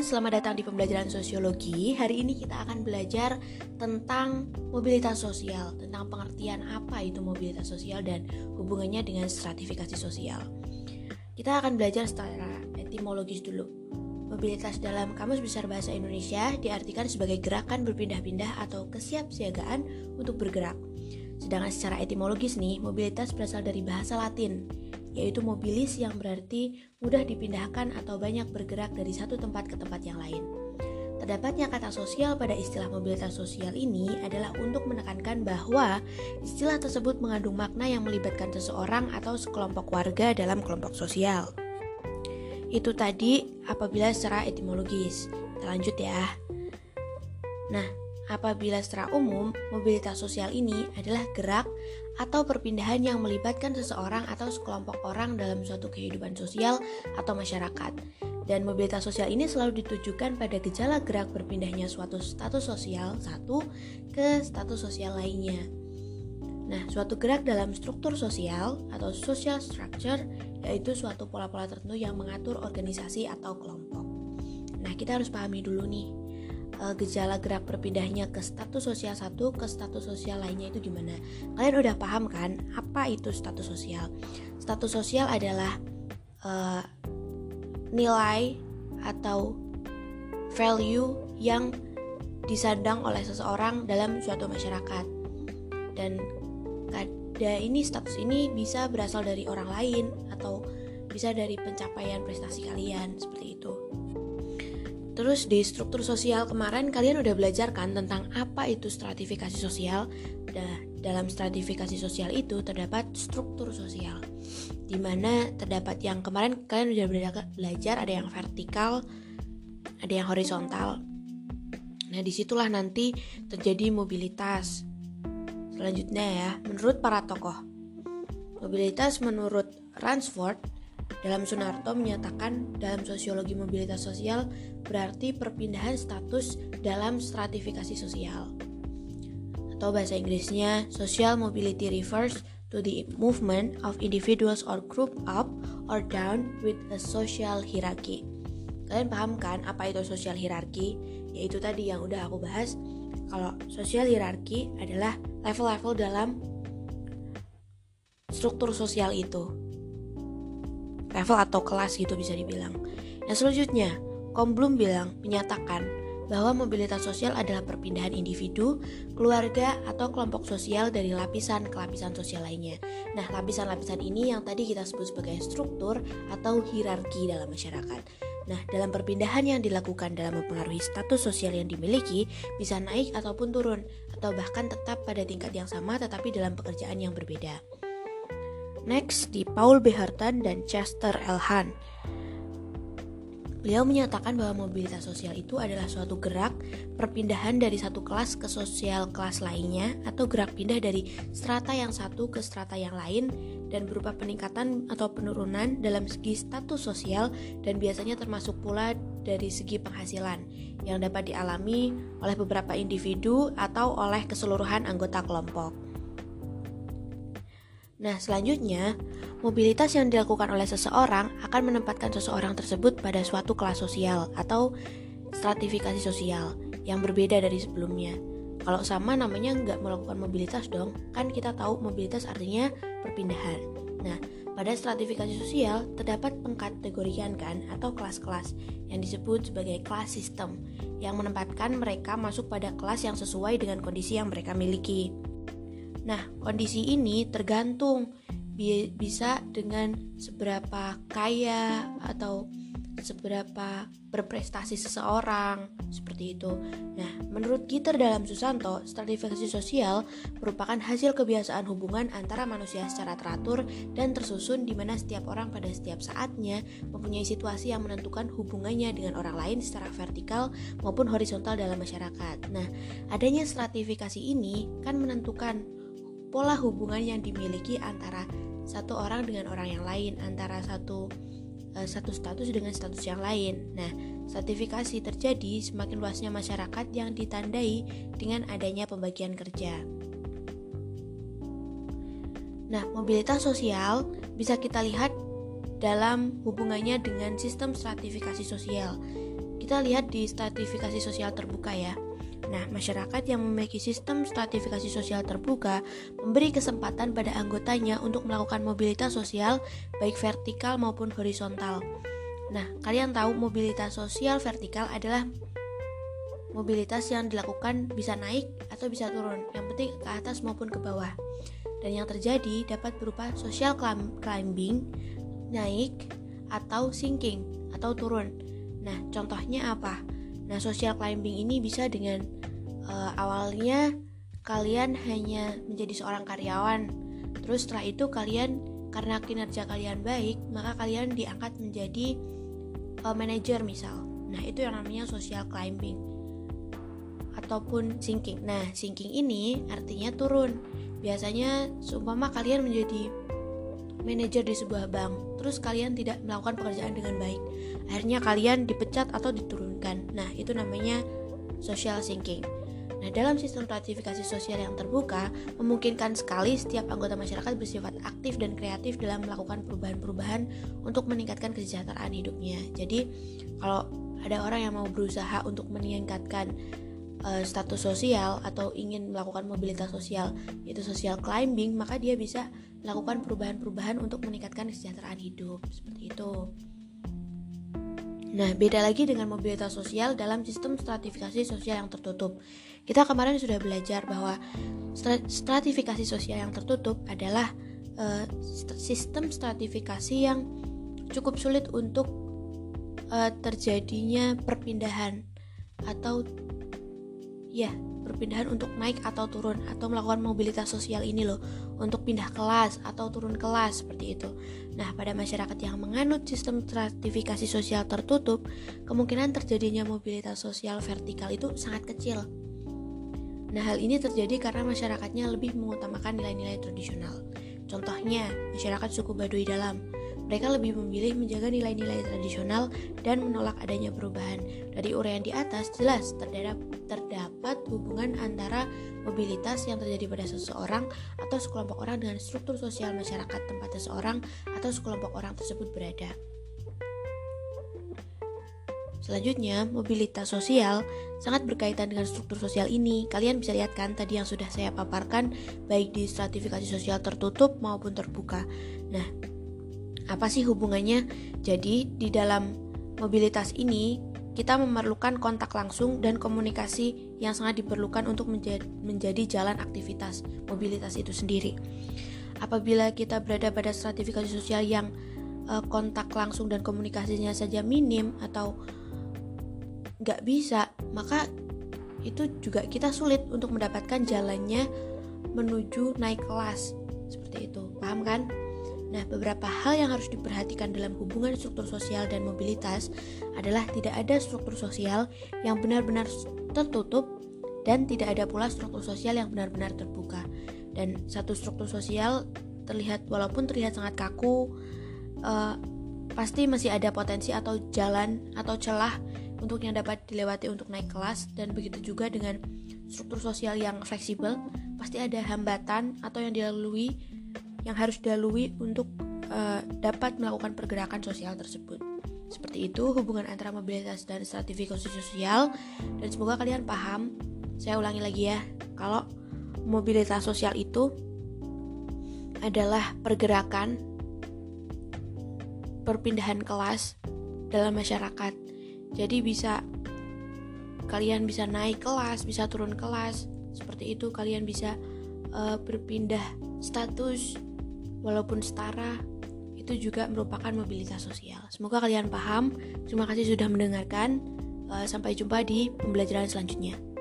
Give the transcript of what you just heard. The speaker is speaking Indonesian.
Selamat datang di pembelajaran sosiologi. Hari ini kita akan belajar tentang mobilitas sosial, tentang pengertian apa itu mobilitas sosial dan hubungannya dengan stratifikasi sosial. Kita akan belajar secara etimologis dulu. Mobilitas dalam Kamus Besar Bahasa Indonesia diartikan sebagai gerakan berpindah-pindah atau kesiapsiagaan untuk bergerak. Sedangkan secara etimologis nih, mobilitas berasal dari bahasa Latin yaitu mobilis yang berarti mudah dipindahkan atau banyak bergerak dari satu tempat ke tempat yang lain. Terdapatnya kata sosial pada istilah mobilitas sosial ini adalah untuk menekankan bahwa istilah tersebut mengandung makna yang melibatkan seseorang atau sekelompok warga dalam kelompok sosial. Itu tadi apabila secara etimologis. Kita lanjut ya. Nah, apabila secara umum mobilitas sosial ini adalah gerak atau perpindahan yang melibatkan seseorang atau sekelompok orang dalam suatu kehidupan sosial atau masyarakat. Dan mobilitas sosial ini selalu ditujukan pada gejala gerak berpindahnya suatu status sosial satu ke status sosial lainnya. Nah, suatu gerak dalam struktur sosial atau social structure yaitu suatu pola-pola tertentu yang mengatur organisasi atau kelompok. Nah, kita harus pahami dulu nih uh, gejala gerak berpindahnya ke status sosial satu ke status sosial lainnya itu gimana? Kalian udah paham kan apa itu status sosial? Status sosial adalah uh, nilai atau value yang disandang oleh seseorang dalam suatu masyarakat dan kada ini status ini bisa berasal dari orang lain atau bisa dari pencapaian prestasi kalian seperti itu. Terus di struktur sosial kemarin kalian udah belajar kan tentang apa itu stratifikasi sosial. Dalam stratifikasi sosial itu terdapat struktur sosial. di mana terdapat yang kemarin kalian udah belajar ada yang vertikal, ada yang horizontal. Nah, di situlah nanti terjadi mobilitas. Selanjutnya ya, menurut para tokoh. Mobilitas menurut Ransford dalam Sunarto menyatakan dalam sosiologi mobilitas sosial berarti perpindahan status dalam stratifikasi sosial. Atau bahasa Inggrisnya, social mobility refers to the movement of individuals or group up or down with a social hierarchy. Kalian paham kan apa itu social hierarchy? Yaitu tadi yang udah aku bahas. Kalau social hierarchy adalah level-level dalam struktur sosial itu level atau kelas gitu bisa dibilang. Yang selanjutnya, Komblum bilang menyatakan bahwa mobilitas sosial adalah perpindahan individu, keluarga, atau kelompok sosial dari lapisan ke lapisan sosial lainnya. Nah, lapisan-lapisan ini yang tadi kita sebut sebagai struktur atau hierarki dalam masyarakat. Nah, dalam perpindahan yang dilakukan dalam mempengaruhi status sosial yang dimiliki, bisa naik ataupun turun, atau bahkan tetap pada tingkat yang sama tetapi dalam pekerjaan yang berbeda. Next di Paul B. Dan Chester L. Hunt. Beliau menyatakan bahwa mobilitas sosial itu adalah suatu gerak perpindahan dari satu kelas ke sosial kelas lainnya atau gerak pindah dari strata yang satu ke strata yang lain dan berupa peningkatan atau penurunan dalam segi status sosial dan biasanya termasuk pula dari segi penghasilan yang dapat dialami oleh beberapa individu atau oleh keseluruhan anggota kelompok. Nah, selanjutnya, mobilitas yang dilakukan oleh seseorang akan menempatkan seseorang tersebut pada suatu kelas sosial atau stratifikasi sosial yang berbeda dari sebelumnya. Kalau sama namanya nggak melakukan mobilitas dong, kan kita tahu mobilitas artinya perpindahan. Nah, pada stratifikasi sosial terdapat pengkategorian kan atau kelas-kelas yang disebut sebagai kelas sistem yang menempatkan mereka masuk pada kelas yang sesuai dengan kondisi yang mereka miliki. Nah, kondisi ini tergantung bi bisa dengan seberapa kaya atau seberapa berprestasi seseorang seperti itu. Nah, menurut Gitter dalam Susanto, stratifikasi sosial merupakan hasil kebiasaan hubungan antara manusia secara teratur dan tersusun di mana setiap orang pada setiap saatnya mempunyai situasi yang menentukan hubungannya dengan orang lain secara vertikal maupun horizontal dalam masyarakat. Nah, adanya stratifikasi ini kan menentukan pola hubungan yang dimiliki antara satu orang dengan orang yang lain, antara satu uh, satu status dengan status yang lain. Nah, sertifikasi terjadi semakin luasnya masyarakat yang ditandai dengan adanya pembagian kerja. Nah, mobilitas sosial bisa kita lihat dalam hubungannya dengan sistem stratifikasi sosial. kita lihat di stratifikasi sosial terbuka ya. Nah, masyarakat yang memiliki sistem stratifikasi sosial terbuka memberi kesempatan pada anggotanya untuk melakukan mobilitas sosial baik vertikal maupun horizontal. Nah, kalian tahu mobilitas sosial vertikal adalah mobilitas yang dilakukan bisa naik atau bisa turun, yang penting ke atas maupun ke bawah. Dan yang terjadi dapat berupa social climbing, naik, atau sinking, atau turun. Nah, contohnya apa? Nah, social climbing ini bisa dengan uh, awalnya kalian hanya menjadi seorang karyawan. Terus setelah itu kalian karena kinerja kalian baik, maka kalian diangkat menjadi uh, manajer misal. Nah, itu yang namanya social climbing ataupun sinking. Nah, sinking ini artinya turun. Biasanya seumpama kalian menjadi manajer di sebuah bank, terus kalian tidak melakukan pekerjaan dengan baik. Akhirnya kalian dipecat atau diturunkan. Nah, itu namanya social sinking. Nah, dalam sistem stratifikasi sosial yang terbuka, memungkinkan sekali setiap anggota masyarakat bersifat aktif dan kreatif dalam melakukan perubahan-perubahan untuk meningkatkan kesejahteraan hidupnya. Jadi, kalau ada orang yang mau berusaha untuk meningkatkan uh, status sosial atau ingin melakukan mobilitas sosial, yaitu social climbing, maka dia bisa melakukan perubahan-perubahan untuk meningkatkan kesejahteraan hidup seperti itu. Nah, beda lagi dengan mobilitas sosial dalam sistem stratifikasi sosial yang tertutup. Kita kemarin sudah belajar bahwa stratifikasi sosial yang tertutup adalah uh, sistem stratifikasi yang cukup sulit untuk uh, terjadinya perpindahan atau ya perpindahan untuk naik atau turun atau melakukan mobilitas sosial ini loh untuk pindah kelas atau turun kelas seperti itu. Nah, pada masyarakat yang menganut sistem stratifikasi sosial tertutup, kemungkinan terjadinya mobilitas sosial vertikal itu sangat kecil. Nah, hal ini terjadi karena masyarakatnya lebih mengutamakan nilai-nilai tradisional. Contohnya, masyarakat suku Baduy Dalam mereka lebih memilih menjaga nilai-nilai tradisional dan menolak adanya perubahan. Dari uraian di atas, jelas terdapat, terdapat hubungan antara mobilitas yang terjadi pada seseorang atau sekelompok orang dengan struktur sosial masyarakat tempat seseorang atau sekelompok orang tersebut berada. Selanjutnya, mobilitas sosial sangat berkaitan dengan struktur sosial ini. Kalian bisa lihat kan tadi yang sudah saya paparkan baik di stratifikasi sosial tertutup maupun terbuka. Nah, apa sih hubungannya? Jadi, di dalam mobilitas ini kita memerlukan kontak langsung dan komunikasi yang sangat diperlukan untuk menjadi, jalan aktivitas mobilitas itu sendiri. Apabila kita berada pada stratifikasi sosial yang uh, kontak langsung dan komunikasinya saja minim atau nggak bisa, maka itu juga kita sulit untuk mendapatkan jalannya menuju naik kelas seperti itu. Paham kan? Nah, beberapa hal yang harus diperhatikan dalam hubungan struktur sosial dan mobilitas adalah tidak ada struktur sosial yang benar-benar tertutup dan tidak ada pula struktur sosial yang benar-benar terbuka. Dan satu struktur sosial terlihat walaupun terlihat sangat kaku, uh, pasti masih ada potensi atau jalan atau celah untuk yang dapat dilewati untuk naik kelas dan begitu juga dengan struktur sosial yang fleksibel pasti ada hambatan atau yang dilalui yang harus dilalui untuk uh, dapat melakukan pergerakan sosial tersebut. Seperti itu hubungan antara mobilitas dan stratifikasi sosial dan semoga kalian paham. Saya ulangi lagi ya, kalau mobilitas sosial itu adalah pergerakan perpindahan kelas dalam masyarakat. Jadi bisa kalian bisa naik kelas, bisa turun kelas. Seperti itu kalian bisa uh, berpindah status walaupun setara itu juga merupakan mobilitas sosial. Semoga kalian paham. Terima kasih sudah mendengarkan. Eh, sampai jumpa di pembelajaran selanjutnya.